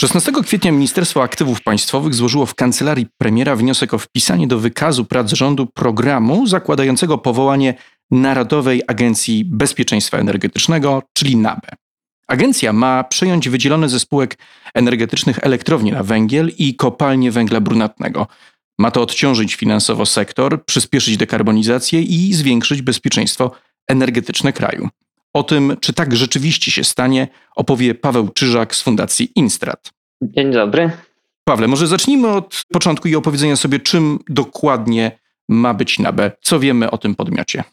16 kwietnia Ministerstwo Aktywów Państwowych złożyło w kancelarii premiera wniosek o wpisanie do wykazu prac rządu programu zakładającego powołanie Narodowej Agencji Bezpieczeństwa Energetycznego, czyli NABE. Agencja ma przejąć wydzielone ze spółek energetycznych elektrownie na węgiel i kopalnie węgla brunatnego. Ma to odciążyć finansowo sektor, przyspieszyć dekarbonizację i zwiększyć bezpieczeństwo energetyczne kraju. O tym, czy tak rzeczywiście się stanie, opowie Paweł Czyżak z Fundacji Instrat. Dzień dobry. Pawle, może zacznijmy od początku i opowiedzenia sobie, czym dokładnie ma być NABE. Co wiemy o tym podmiocie?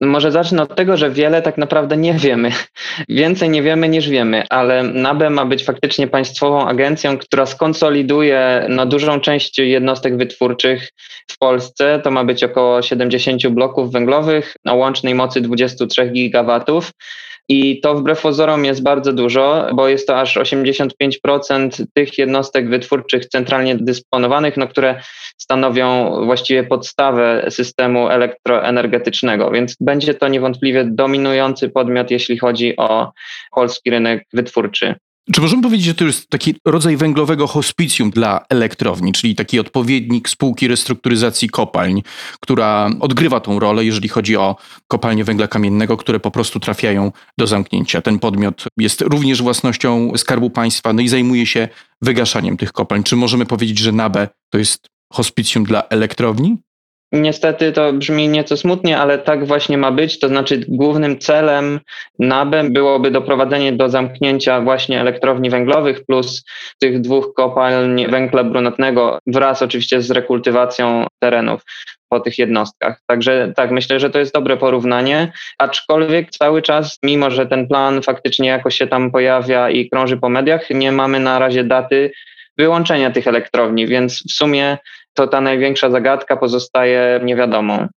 Może zacznę od tego, że wiele tak naprawdę nie wiemy. Więcej nie wiemy niż wiemy, ale NABE ma być faktycznie państwową agencją, która skonsoliduje no, dużą część jednostek wytwórczych w Polsce. To ma być około 70 bloków węglowych o łącznej mocy 23 gigawatów. I to wbrew pozorom jest bardzo dużo, bo jest to aż 85% tych jednostek wytwórczych centralnie dysponowanych, no, które stanowią właściwie podstawę systemu elektroenergetycznego. Więc będzie to niewątpliwie dominujący podmiot, jeśli chodzi o polski rynek wytwórczy. Czy możemy powiedzieć, że to jest taki rodzaj węglowego hospicjum dla elektrowni, czyli taki odpowiednik spółki restrukturyzacji kopalń, która odgrywa tą rolę, jeżeli chodzi o kopalnie węgla kamiennego, które po prostu trafiają do zamknięcia. Ten podmiot jest również własnością Skarbu Państwa, no i zajmuje się wygaszaniem tych kopalń. Czy możemy powiedzieć, że NABE to jest hospicjum dla elektrowni? Niestety to brzmi nieco smutnie, ale tak właśnie ma być. To znaczy, głównym celem NABE byłoby doprowadzenie do zamknięcia właśnie elektrowni węglowych plus tych dwóch kopalń węgla brunatnego wraz oczywiście z rekultywacją terenów po tych jednostkach. Także tak, myślę, że to jest dobre porównanie, aczkolwiek cały czas, mimo że ten plan faktycznie jakoś się tam pojawia i krąży po mediach, nie mamy na razie daty wyłączenia tych elektrowni, więc w sumie to ta największa zagadka pozostaje niewiadomą.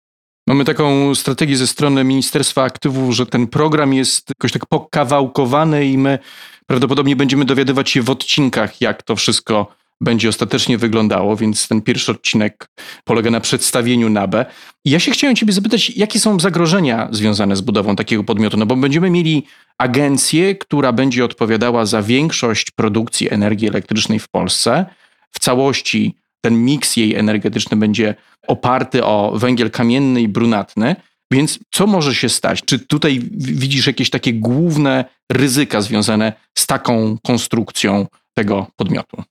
Mamy taką strategię ze strony Ministerstwa Aktywów, że ten program jest jakoś tak pokawałkowany i my prawdopodobnie będziemy dowiadywać się w odcinkach, jak to wszystko będzie ostatecznie wyglądało, więc ten pierwszy odcinek polega na przedstawieniu NABE. Ja się chciałem Ciebie zapytać, jakie są zagrożenia związane z budową takiego podmiotu? No bo będziemy mieli agencję, która będzie odpowiadała za większość produkcji energii elektrycznej w Polsce. W całości ten miks jej energetyczny będzie oparty o węgiel kamienny i brunatny. Więc co może się stać? Czy tutaj widzisz jakieś takie główne ryzyka związane z taką konstrukcją tego podmiotu?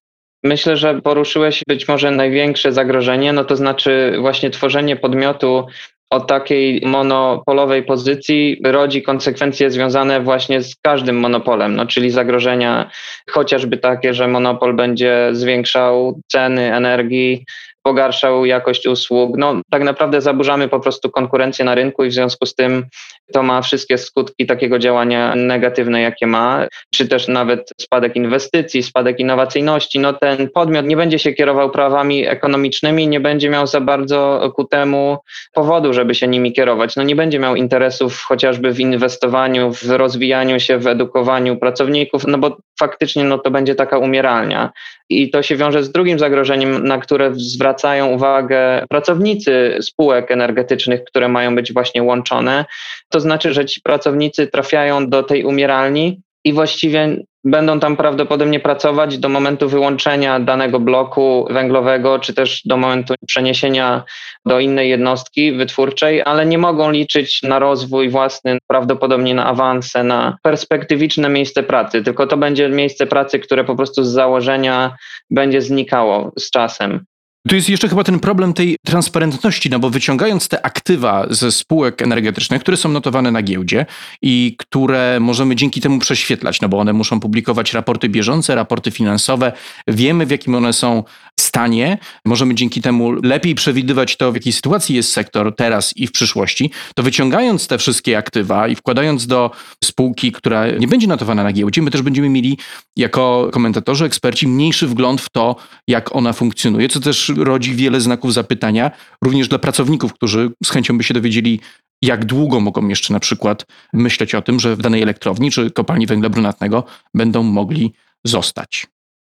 Myślę, że poruszyłeś być może największe zagrożenie, no to znaczy właśnie tworzenie podmiotu o takiej monopolowej pozycji rodzi konsekwencje związane właśnie z każdym monopolem, no, czyli zagrożenia chociażby takie, że monopol będzie zwiększał ceny energii, pogarszał jakość usług. No, tak naprawdę zaburzamy po prostu konkurencję na rynku i w związku z tym to ma wszystkie skutki takiego działania negatywne, jakie ma, czy też nawet spadek inwestycji, spadek innowacyjności. No, ten podmiot nie będzie się kierował prawami ekonomicznymi, nie będzie miał za bardzo ku temu powodu, żeby się nimi kierować. No, nie będzie miał interesów chociażby w inwestowaniu, w rozwijaniu się, w edukowaniu pracowników, no bo faktycznie no, to będzie taka umieralnia. I to się wiąże z drugim zagrożeniem, na które zwracają uwagę pracownicy spółek energetycznych, które mają być właśnie łączone. To znaczy, że ci pracownicy trafiają do tej umieralni i właściwie będą tam prawdopodobnie pracować do momentu wyłączenia danego bloku węglowego, czy też do momentu przeniesienia do innej jednostki wytwórczej, ale nie mogą liczyć na rozwój własny, prawdopodobnie na awanse, na perspektywiczne miejsce pracy, tylko to będzie miejsce pracy, które po prostu z założenia będzie znikało z czasem. Tu jest jeszcze chyba ten problem tej transparentności, no bo wyciągając te aktywa ze spółek energetycznych, które są notowane na giełdzie i które możemy dzięki temu prześwietlać, no bo one muszą publikować raporty bieżące, raporty finansowe, wiemy w jakim one są stanie. Możemy dzięki temu lepiej przewidywać to, w jakiej sytuacji jest sektor teraz i w przyszłości. To wyciągając te wszystkie aktywa i wkładając do spółki, która nie będzie notowana na giełdzie, my też będziemy mieli jako komentatorzy, eksperci mniejszy wgląd w to, jak ona funkcjonuje, co też rodzi wiele znaków zapytania, również dla pracowników, którzy z chęcią by się dowiedzieli, jak długo mogą jeszcze na przykład myśleć o tym, że w danej elektrowni czy kopalni węgla brunatnego będą mogli zostać.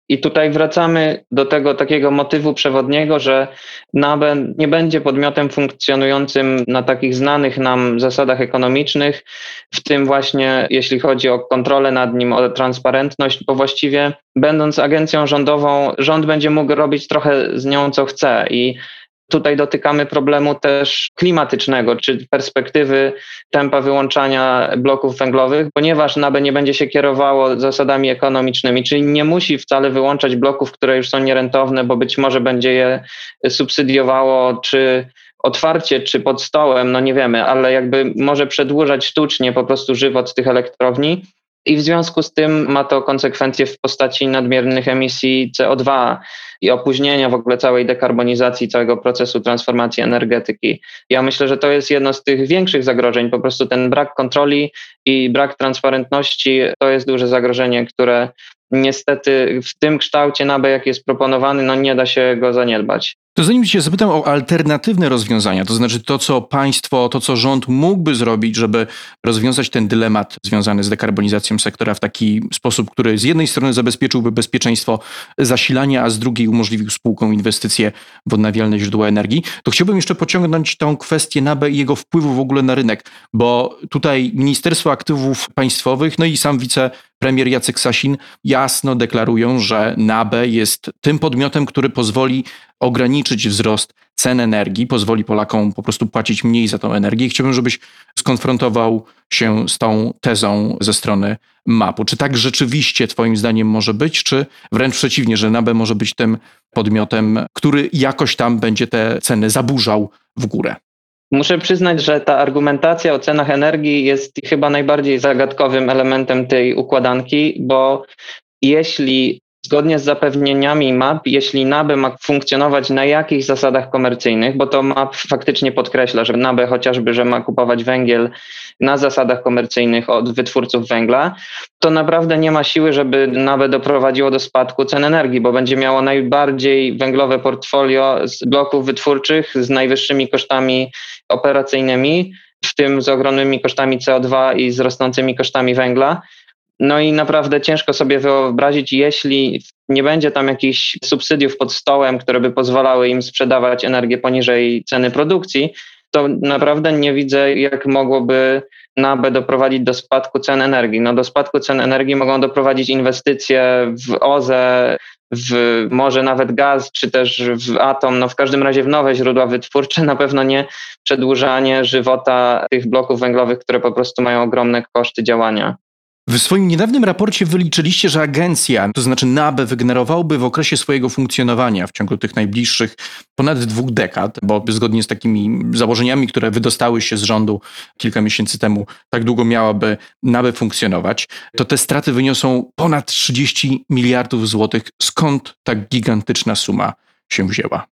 I tutaj wracamy do tego takiego motywu przewodniego, że NABE nie będzie podmiotem funkcjonującym na takich znanych nam zasadach ekonomicznych, w tym właśnie jeśli chodzi o kontrolę nad nim, o transparentność, bo właściwie będąc agencją rządową, rząd będzie mógł robić trochę z nią co chce. I Tutaj dotykamy problemu też klimatycznego, czy perspektywy tempa wyłączania bloków węglowych, ponieważ NABE nie będzie się kierowało zasadami ekonomicznymi, czyli nie musi wcale wyłączać bloków, które już są nierentowne, bo być może będzie je subsydiowało, czy otwarcie, czy pod stołem, no nie wiemy, ale jakby może przedłużać sztucznie po prostu żywot tych elektrowni i w związku z tym ma to konsekwencje w postaci nadmiernych emisji CO2 i opóźnienia w ogóle całej dekarbonizacji, całego procesu transformacji energetyki. Ja myślę, że to jest jedno z tych większych zagrożeń. Po prostu ten brak kontroli i brak transparentności to jest duże zagrożenie, które niestety w tym kształcie NABE, jak jest proponowany, no nie da się go zaniedbać. To zanim się zapytam o alternatywne rozwiązania, to znaczy to, co państwo, to, co rząd mógłby zrobić, żeby rozwiązać ten dylemat związany z dekarbonizacją sektora w taki sposób, który z jednej strony zabezpieczyłby bezpieczeństwo zasilania, a z drugiej umożliwił spółkom inwestycje w odnawialne źródła energii, to chciałbym jeszcze pociągnąć tą kwestię NABE i jego wpływu w ogóle na rynek, bo tutaj Ministerstwo Aktywów Państwowych, no i sam wicepremier Jacek Sasin jasno deklarują, że NABE jest tym podmiotem, który pozwoli ograniczyć wzrost cen energii, pozwoli Polakom po prostu płacić mniej za tą energię. chciałbym, żebyś skonfrontował się z tą tezą ze strony MAP-u. Czy tak rzeczywiście Twoim zdaniem może być, czy wręcz przeciwnie, że NABE może być tym podmiotem, który jakoś tam będzie te ceny zaburzał w górę? Muszę przyznać, że ta argumentacja o cenach energii jest chyba najbardziej zagadkowym elementem tej układanki, bo jeśli Zgodnie z zapewnieniami MAP, jeśli NABE ma funkcjonować na jakichś zasadach komercyjnych, bo to MAP faktycznie podkreśla, że NABE chociażby, że ma kupować węgiel na zasadach komercyjnych od wytwórców węgla, to naprawdę nie ma siły, żeby NABE doprowadziło do spadku cen energii, bo będzie miało najbardziej węglowe portfolio z bloków wytwórczych z najwyższymi kosztami operacyjnymi, w tym z ogromnymi kosztami CO2 i z rosnącymi kosztami węgla. No i naprawdę ciężko sobie wyobrazić, jeśli nie będzie tam jakichś subsydiów pod stołem, które by pozwalały im sprzedawać energię poniżej ceny produkcji, to naprawdę nie widzę, jak mogłoby NABE doprowadzić do spadku cen energii. No do spadku cen energii mogą doprowadzić inwestycje w OZE, w może nawet gaz, czy też w atom, no w każdym razie w nowe źródła wytwórcze, na pewno nie przedłużanie żywota tych bloków węglowych, które po prostu mają ogromne koszty działania. W swoim niedawnym raporcie wyliczyliście, że agencja, to znaczy NABE, wygenerowałby w okresie swojego funkcjonowania w ciągu tych najbliższych ponad dwóch dekad, bo zgodnie z takimi założeniami, które wydostały się z rządu kilka miesięcy temu, tak długo miałaby NABE funkcjonować, to te straty wyniosą ponad 30 miliardów złotych. Skąd tak gigantyczna suma się wzięła?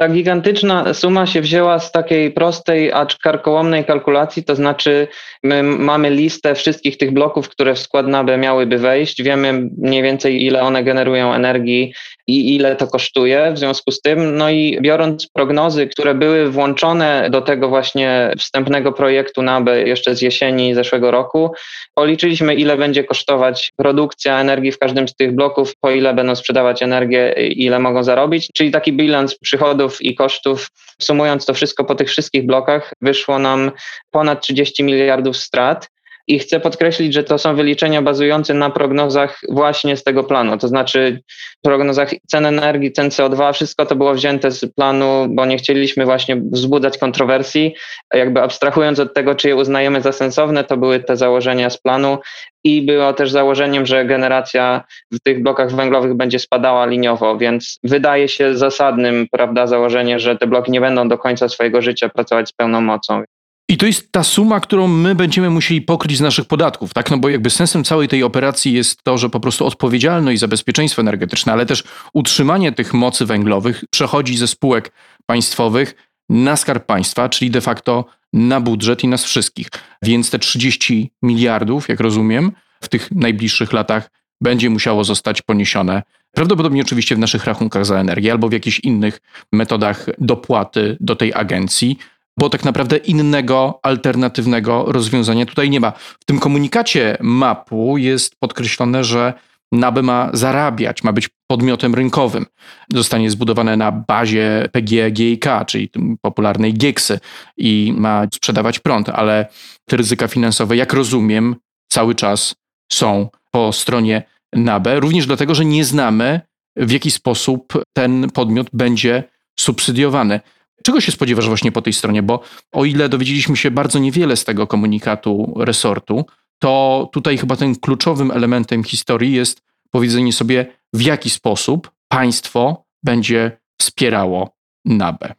Ta gigantyczna suma się wzięła z takiej prostej, acz karkołomnej kalkulacji, to znaczy my mamy listę wszystkich tych bloków, które w skład NABE miałyby wejść, wiemy mniej więcej ile one generują energii i ile to kosztuje w związku z tym, no i biorąc prognozy, które były włączone do tego właśnie wstępnego projektu NABE jeszcze z jesieni zeszłego roku, policzyliśmy ile będzie kosztować produkcja energii w każdym z tych bloków, po ile będą sprzedawać energię, ile mogą zarobić, czyli taki bilans przychodów i kosztów. Sumując to wszystko po tych wszystkich blokach, wyszło nam ponad 30 miliardów strat. I chcę podkreślić, że to są wyliczenia bazujące na prognozach właśnie z tego planu, to znaczy prognozach cen energii, cen CO2, wszystko to było wzięte z planu, bo nie chcieliśmy właśnie wzbudzać kontrowersji. Jakby abstrahując od tego, czy je uznajemy za sensowne, to były te założenia z planu i było też założeniem, że generacja w tych blokach węglowych będzie spadała liniowo, więc wydaje się zasadnym, prawda, założenie, że te bloki nie będą do końca swojego życia pracować z pełną mocą. I to jest ta suma, którą my będziemy musieli pokryć z naszych podatków, tak? No bo jakby sensem całej tej operacji jest to, że po prostu odpowiedzialność za bezpieczeństwo energetyczne, ale też utrzymanie tych mocy węglowych przechodzi ze spółek państwowych na skarb państwa, czyli de facto na budżet i nas wszystkich. Więc te 30 miliardów, jak rozumiem, w tych najbliższych latach będzie musiało zostać poniesione. Prawdopodobnie oczywiście w naszych rachunkach za energię albo w jakichś innych metodach dopłaty do tej agencji, bo tak naprawdę innego alternatywnego rozwiązania tutaj nie ma. W tym komunikacie mapu jest podkreślone, że NABE ma zarabiać, ma być podmiotem rynkowym. Zostanie zbudowane na bazie PGE-GIK, czyli popularnej GIEKSy i ma sprzedawać prąd, ale te ryzyka finansowe, jak rozumiem, cały czas są po stronie NABE, również dlatego, że nie znamy, w jaki sposób ten podmiot będzie subsydiowany. Czego się spodziewasz właśnie po tej stronie? Bo o ile dowiedzieliśmy się bardzo niewiele z tego komunikatu resortu, to tutaj chyba tym kluczowym elementem historii jest powiedzenie sobie, w jaki sposób państwo będzie wspierało NABE.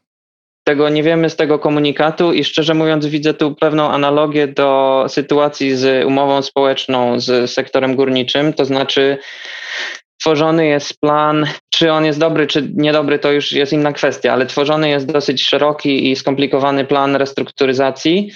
Tego nie wiemy z tego komunikatu i szczerze mówiąc widzę tu pewną analogię do sytuacji z umową społeczną z sektorem górniczym, to znaczy tworzony jest plan, czy on jest dobry, czy niedobry, to już jest inna kwestia, ale tworzony jest dosyć szeroki i skomplikowany plan restrukturyzacji,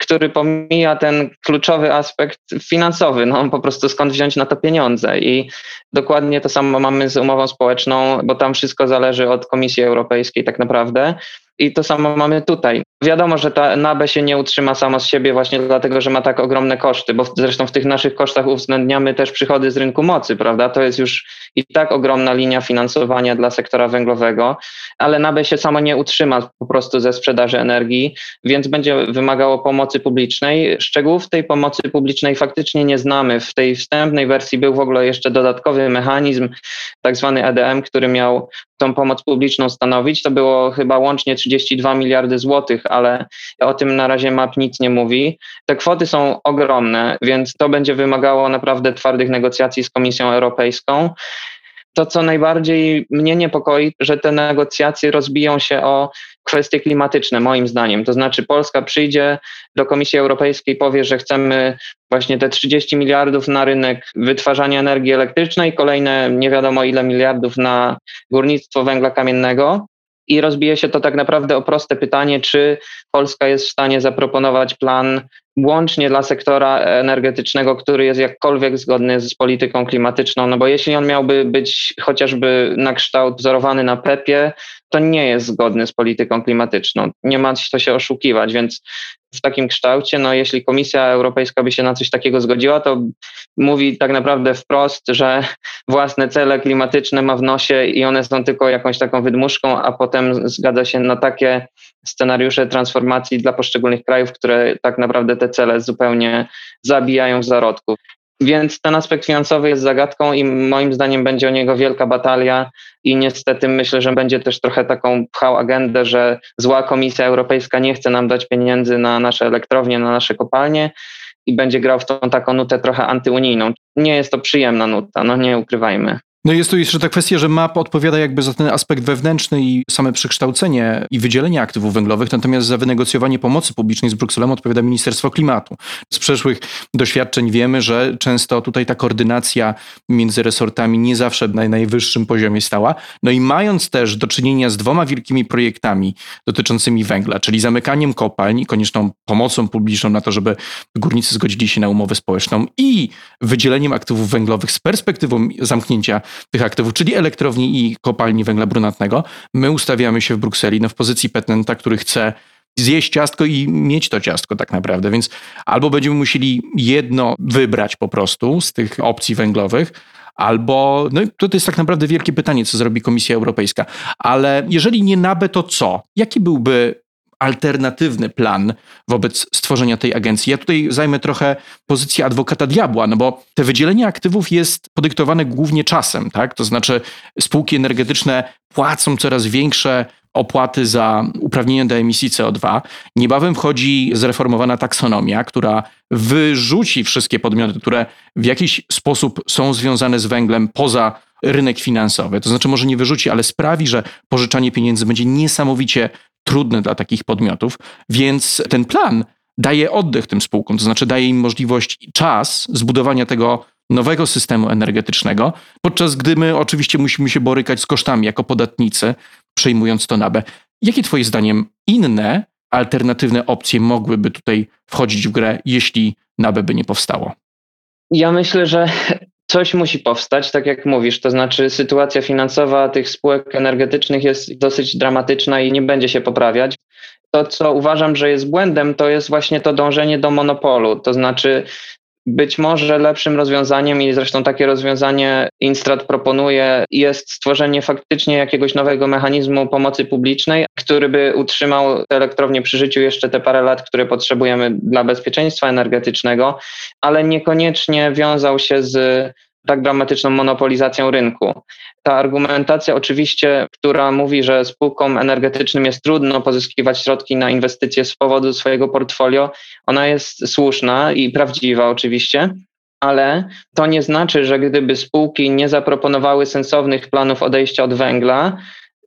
który pomija ten kluczowy aspekt finansowy, no po prostu skąd wziąć na to pieniądze. I dokładnie to samo mamy z umową społeczną, bo tam wszystko zależy od Komisji Europejskiej tak naprawdę. I to samo mamy tutaj. Wiadomo, że ta NABE się nie utrzyma sama z siebie właśnie dlatego, że ma tak ogromne koszty, bo zresztą w tych naszych kosztach uwzględniamy też przychody z rynku mocy, prawda? To jest już i tak ogromna linia finansowania dla sektora węglowego, ale NABE się samo nie utrzyma po prostu ze sprzedaży energii, więc będzie wymagało pomocy publicznej. Szczegółów tej pomocy publicznej faktycznie nie znamy. W tej wstępnej wersji był w ogóle jeszcze dodatkowy mechanizm, tak zwany EDM, który miał tą pomoc publiczną stanowić. To było chyba łącznie 32 miliardy złotych, ale o tym na razie MAP nic nie mówi. Te kwoty są ogromne, więc to będzie wymagało naprawdę twardych negocjacji z Komisją Europejską. To, co najbardziej mnie niepokoi, że te negocjacje rozbiją się o kwestie klimatyczne, moim zdaniem. To znaczy, Polska przyjdzie do Komisji Europejskiej, powie, że chcemy właśnie te 30 miliardów na rynek wytwarzania energii elektrycznej, kolejne nie wiadomo ile miliardów na górnictwo węgla kamiennego. I rozbije się to tak naprawdę o proste pytanie, czy Polska jest w stanie zaproponować plan łącznie dla sektora energetycznego, który jest jakkolwiek zgodny z polityką klimatyczną. No bo jeśli on miałby być chociażby na kształt wzorowany na PEP-ie, to nie jest zgodny z polityką klimatyczną. Nie ma co się oszukiwać, więc w takim kształcie, no jeśli Komisja Europejska by się na coś takiego zgodziła, to mówi tak naprawdę wprost, że własne cele klimatyczne ma w nosie i one są tylko jakąś taką wydmuszką, a potem zgadza się na takie scenariusze transformacji dla poszczególnych krajów, które tak naprawdę te cele zupełnie zabijają w zarodku. Więc ten aspekt finansowy jest zagadką i moim zdaniem będzie o niego wielka batalia i niestety myślę, że będzie też trochę taką pchał agendę, że zła Komisja Europejska nie chce nam dać pieniędzy na nasze elektrownie, na nasze kopalnie i będzie grał w tą taką nutę trochę antyunijną. Nie jest to przyjemna nuta, no nie ukrywajmy. No jest tu jeszcze ta kwestia, że MAP odpowiada jakby za ten aspekt wewnętrzny i same przekształcenie i wydzielenie aktywów węglowych, natomiast za wynegocjowanie pomocy publicznej z Brukselą odpowiada Ministerstwo Klimatu. Z przeszłych doświadczeń wiemy, że często tutaj ta koordynacja między resortami nie zawsze na najwyższym poziomie stała. No i mając też do czynienia z dwoma wielkimi projektami dotyczącymi węgla, czyli zamykaniem kopalń i konieczną pomocą publiczną na to, żeby górnicy zgodzili się na umowę społeczną i wydzieleniem aktywów węglowych z perspektywą zamknięcia tych aktywów, czyli elektrowni i kopalni węgla brunatnego, my ustawiamy się w Brukseli no, w pozycji petenta, który chce zjeść ciastko i mieć to ciastko tak naprawdę. Więc albo będziemy musieli jedno wybrać po prostu z tych opcji węglowych, albo, no to, to jest tak naprawdę wielkie pytanie, co zrobi Komisja Europejska. Ale jeżeli nie NABE, to co? Jaki byłby alternatywny plan wobec stworzenia tej agencji. Ja tutaj zajmę trochę pozycję adwokata diabła, no bo te wydzielenie aktywów jest podyktowane głównie czasem, tak? To znaczy spółki energetyczne płacą coraz większe opłaty za uprawnienia do emisji CO2. Niebawem wchodzi zreformowana taksonomia, która wyrzuci wszystkie podmioty, które w jakiś sposób są związane z węglem poza rynek finansowy. To znaczy może nie wyrzuci, ale sprawi, że pożyczanie pieniędzy będzie niesamowicie trudne dla takich podmiotów, więc ten plan daje oddech tym spółkom, to znaczy daje im możliwość i czas zbudowania tego nowego systemu energetycznego, podczas gdy my oczywiście musimy się borykać z kosztami jako podatnicy, przejmując to NABE. Jakie Twoim zdaniem inne alternatywne opcje mogłyby tutaj wchodzić w grę, jeśli NABE by nie powstało? Ja myślę, że coś musi powstać, tak jak mówisz, to znaczy sytuacja finansowa tych spółek energetycznych jest dosyć dramatyczna i nie będzie się poprawiać. To, co uważam, że jest błędem, to jest właśnie to dążenie do monopolu. To znaczy, być może lepszym rozwiązaniem, i zresztą takie rozwiązanie Instrat proponuje, jest stworzenie faktycznie jakiegoś nowego mechanizmu pomocy publicznej, który by utrzymał te elektrownie przy życiu jeszcze te parę lat, które potrzebujemy dla bezpieczeństwa energetycznego, ale niekoniecznie wiązał się z tak dramatyczną monopolizacją rynku. Ta argumentacja oczywiście, która mówi, że spółkom energetycznym jest trudno pozyskiwać środki na inwestycje z powodu swojego portfolio, ona jest słuszna i prawdziwa oczywiście, ale to nie znaczy, że gdyby spółki nie zaproponowały sensownych planów odejścia od węgla,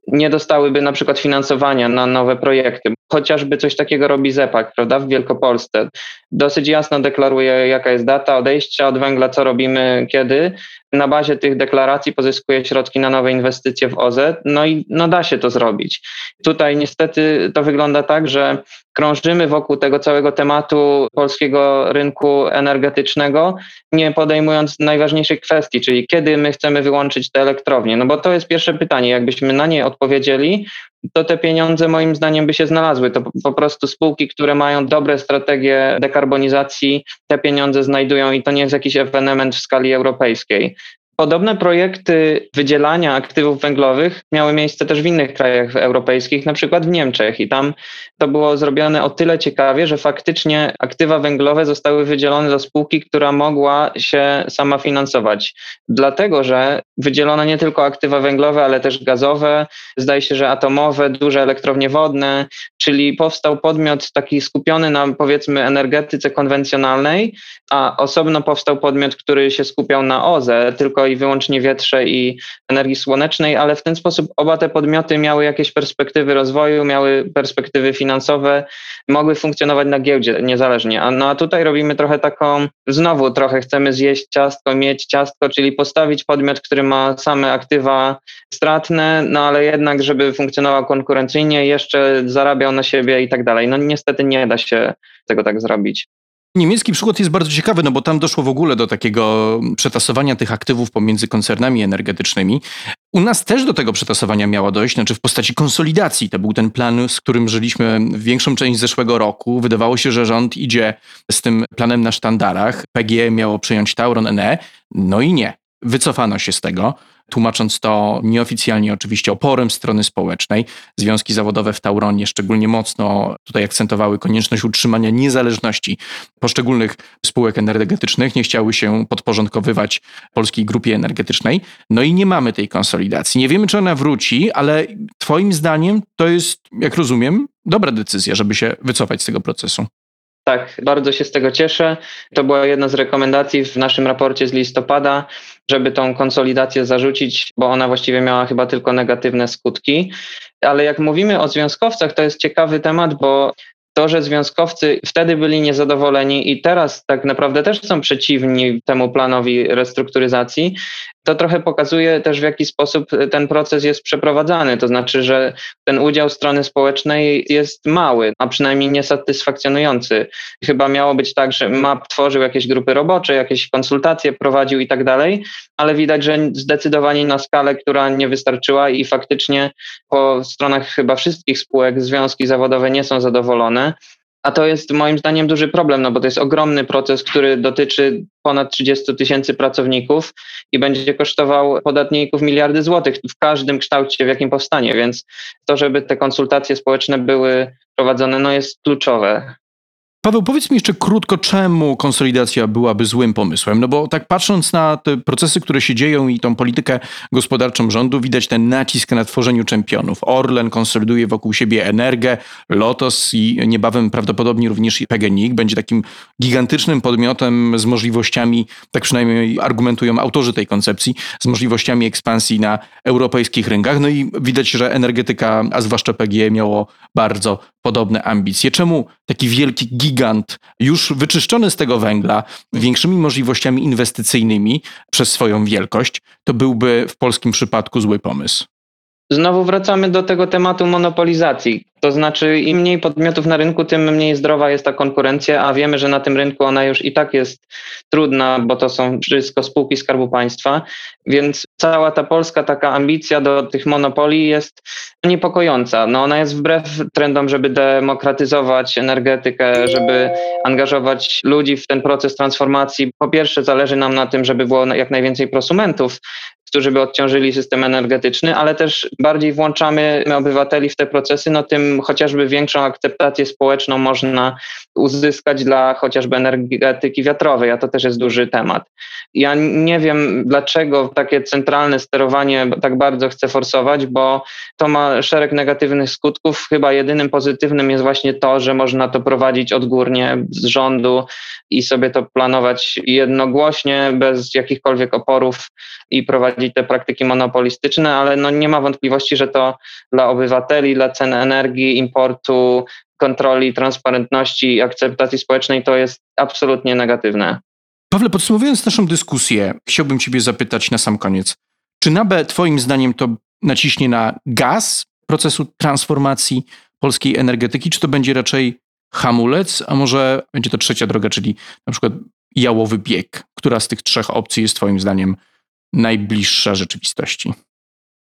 nie dostałyby na przykład finansowania na nowe projekty. Chociażby coś takiego robi ZEPAK, prawda, w Wielkopolsce. Dosyć jasno deklaruje, jaka jest data odejścia od węgla, co robimy, kiedy. Na bazie tych deklaracji pozyskuje środki na nowe inwestycje w OZE, no i no da się to zrobić. Tutaj niestety to wygląda tak, że krążymy wokół tego całego tematu polskiego rynku energetycznego, nie podejmując najważniejszych kwestii, czyli kiedy my chcemy wyłączyć te elektrownie. No bo to jest pierwsze pytanie. Jakbyśmy na nie odpowiedzieli, to te pieniądze moim zdaniem by się znalazły. To po prostu spółki, które mają dobre strategie dekarbonizacji, te pieniądze znajdują i to nie jest jakiś ewenement w skali europejskiej. Podobne projekty wydzielania aktywów węglowych miały miejsce też w innych krajach europejskich, na przykład w Niemczech, i tam to było zrobione o tyle ciekawie, że faktycznie aktywa węglowe zostały wydzielone do spółki, która mogła się sama finansować. Dlatego, że wydzielono nie tylko aktywa węglowe, ale też gazowe, zdaje się, że atomowe, duże elektrownie wodne, czyli powstał podmiot taki skupiony na powiedzmy energetyce konwencjonalnej, a osobno powstał podmiot, który się skupiał na OZE, tylko i wyłącznie wietrze i energii słonecznej, ale w ten sposób oba te podmioty miały jakieś perspektywy rozwoju, miały perspektywy finansowe, mogły funkcjonować na giełdzie niezależnie. A, no a tutaj robimy trochę taką, znowu trochę chcemy zjeść ciastko, mieć ciastko, czyli postawić podmiot, który ma same aktywa stratne, no ale jednak, żeby funkcjonował konkurencyjnie, jeszcze zarabiał na siebie i tak dalej. No niestety nie da się tego tak zrobić. Niemiecki przykład jest bardzo ciekawy, no bo tam doszło w ogóle do takiego przetasowania tych aktywów pomiędzy koncernami energetycznymi. U nas też do tego przetasowania miało dojść, znaczy w postaci konsolidacji. To był ten plan, z którym żyliśmy większą część zeszłego roku. Wydawało się, że rząd idzie z tym planem na sztandarach. PG miało przejąć Tauron NE, no i nie. Wycofano się z tego tłumacząc to nieoficjalnie oczywiście oporem strony społecznej. Związki zawodowe w Tauronie szczególnie mocno tutaj akcentowały konieczność utrzymania niezależności poszczególnych spółek energetycznych, nie chciały się podporządkowywać polskiej grupie energetycznej. No i nie mamy tej konsolidacji. Nie wiemy, czy ona wróci, ale Twoim zdaniem to jest, jak rozumiem, dobra decyzja, żeby się wycofać z tego procesu. Tak, bardzo się z tego cieszę. To była jedna z rekomendacji w naszym raporcie z listopada, żeby tą konsolidację zarzucić, bo ona właściwie miała chyba tylko negatywne skutki. Ale jak mówimy o związkowcach, to jest ciekawy temat, bo to, że związkowcy wtedy byli niezadowoleni i teraz tak naprawdę też są przeciwni temu planowi restrukturyzacji, to trochę pokazuje też, w jaki sposób ten proces jest przeprowadzany. To znaczy, że ten udział strony społecznej jest mały, a przynajmniej niesatysfakcjonujący. Chyba miało być tak, że MAP tworzył jakieś grupy robocze, jakieś konsultacje prowadził i tak dalej, ale widać, że zdecydowanie na skalę, która nie wystarczyła i faktycznie po stronach chyba wszystkich spółek związki zawodowe nie są zadowolone. A to jest moim zdaniem duży problem, no bo to jest ogromny proces, który dotyczy ponad 30 tysięcy pracowników i będzie kosztował podatników miliardy złotych w każdym kształcie, w jakim powstanie. Więc to, żeby te konsultacje społeczne były prowadzone, no jest kluczowe. Paweł, powiedz mi jeszcze krótko, czemu konsolidacja byłaby złym pomysłem? No bo tak patrząc na te procesy, które się dzieją i tą politykę gospodarczą rządu, widać ten nacisk na tworzeniu czempionów. Orlen konsoliduje wokół siebie Energię, Lotos i niebawem prawdopodobnie również PGNiG będzie takim gigantycznym podmiotem z możliwościami, tak przynajmniej argumentują autorzy tej koncepcji, z możliwościami ekspansji na europejskich rynkach. No i widać, że energetyka, a zwłaszcza PGE miało bardzo podobne ambicje. Czemu taki wielki gigant, już wyczyszczony z tego węgla, większymi możliwościami inwestycyjnymi przez swoją wielkość, to byłby w polskim przypadku zły pomysł? Znowu wracamy do tego tematu monopolizacji. To znaczy, im mniej podmiotów na rynku, tym mniej zdrowa jest ta konkurencja, a wiemy, że na tym rynku ona już i tak jest trudna, bo to są wszystko spółki Skarbu Państwa. Więc cała ta polska taka ambicja do tych monopoli jest niepokojąca. No ona jest wbrew trendom, żeby demokratyzować energetykę, żeby angażować ludzi w ten proces transformacji. Po pierwsze, zależy nam na tym, żeby było jak najwięcej prosumentów, którzy by odciążyli system energetyczny, ale też bardziej włączamy obywateli w te procesy, no tym chociażby większą akceptację społeczną można uzyskać dla chociażby energetyki wiatrowej, a to też jest duży temat. Ja nie wiem, dlaczego takie centralne sterowanie tak bardzo chce forsować, bo to ma szereg negatywnych skutków. Chyba jedynym pozytywnym jest właśnie to, że można to prowadzić odgórnie z rządu i sobie to planować jednogłośnie, bez jakichkolwiek oporów i prowadzić te praktyki monopolistyczne, ale no nie ma wątpliwości, że to dla obywateli, dla cen energii, importu, kontroli, transparentności i akceptacji społecznej to jest absolutnie negatywne. Pawle, podsumowując naszą dyskusję, chciałbym Ciebie zapytać na sam koniec. Czy NABE Twoim zdaniem to naciśnie na gaz procesu transformacji polskiej energetyki, czy to będzie raczej hamulec, a może będzie to trzecia droga, czyli na przykład jałowy bieg? Która z tych trzech opcji jest Twoim zdaniem najbliższa rzeczywistości?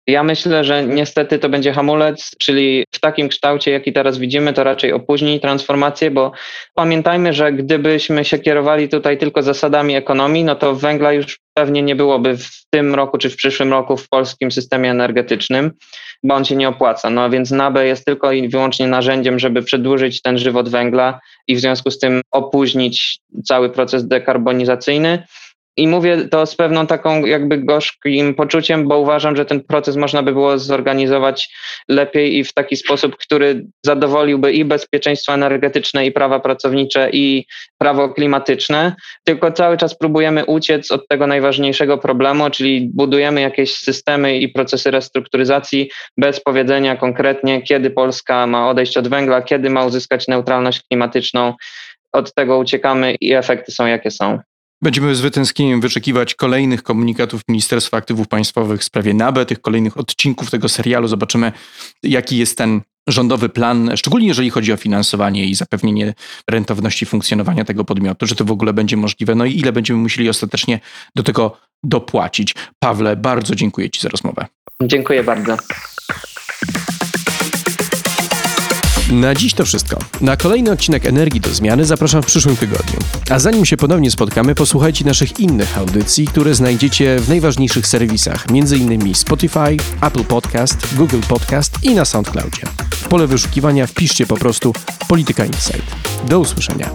Ja myślę, że niestety to będzie hamulec, czyli w takim kształcie, jaki teraz widzimy, to raczej opóźni transformację, bo pamiętajmy, że gdybyśmy się kierowali tutaj tylko zasadami ekonomii, no to węgla już pewnie nie byłoby w tym roku czy w przyszłym roku w polskim systemie energetycznym, bo on się nie opłaca. No więc NABE jest tylko i wyłącznie narzędziem, żeby przedłużyć ten żywot węgla i w związku z tym opóźnić cały proces dekarbonizacyjny. I mówię to z pewną taką jakby gorzkim poczuciem, bo uważam, że ten proces można by było zorganizować lepiej i w taki sposób, który zadowoliłby i bezpieczeństwo energetyczne, i prawa pracownicze, i prawo klimatyczne. Tylko cały czas próbujemy uciec od tego najważniejszego problemu, czyli budujemy jakieś systemy i procesy restrukturyzacji bez powiedzenia konkretnie, kiedy Polska ma odejść od węgla, kiedy ma uzyskać neutralność klimatyczną. Od tego uciekamy i efekty są jakie są. Będziemy z wytęsknieniem wyczekiwać kolejnych komunikatów Ministerstwa Aktywów Państwowych w sprawie NABE, tych kolejnych odcinków tego serialu. Zobaczymy, jaki jest ten rządowy plan, szczególnie jeżeli chodzi o finansowanie i zapewnienie rentowności funkcjonowania tego podmiotu, że to w ogóle będzie możliwe, no i ile będziemy musieli ostatecznie do tego dopłacić. Pawle, bardzo dziękuję Ci za rozmowę. Dziękuję bardzo. Na dziś to wszystko. Na kolejny odcinek Energii do Zmiany zapraszam w przyszłym tygodniu. A zanim się ponownie spotkamy, posłuchajcie naszych innych audycji, które znajdziecie w najważniejszych serwisach, m.in. Spotify, Apple Podcast, Google Podcast i na SoundCloudzie. W pole wyszukiwania wpiszcie po prostu Polityka Insight. Do usłyszenia.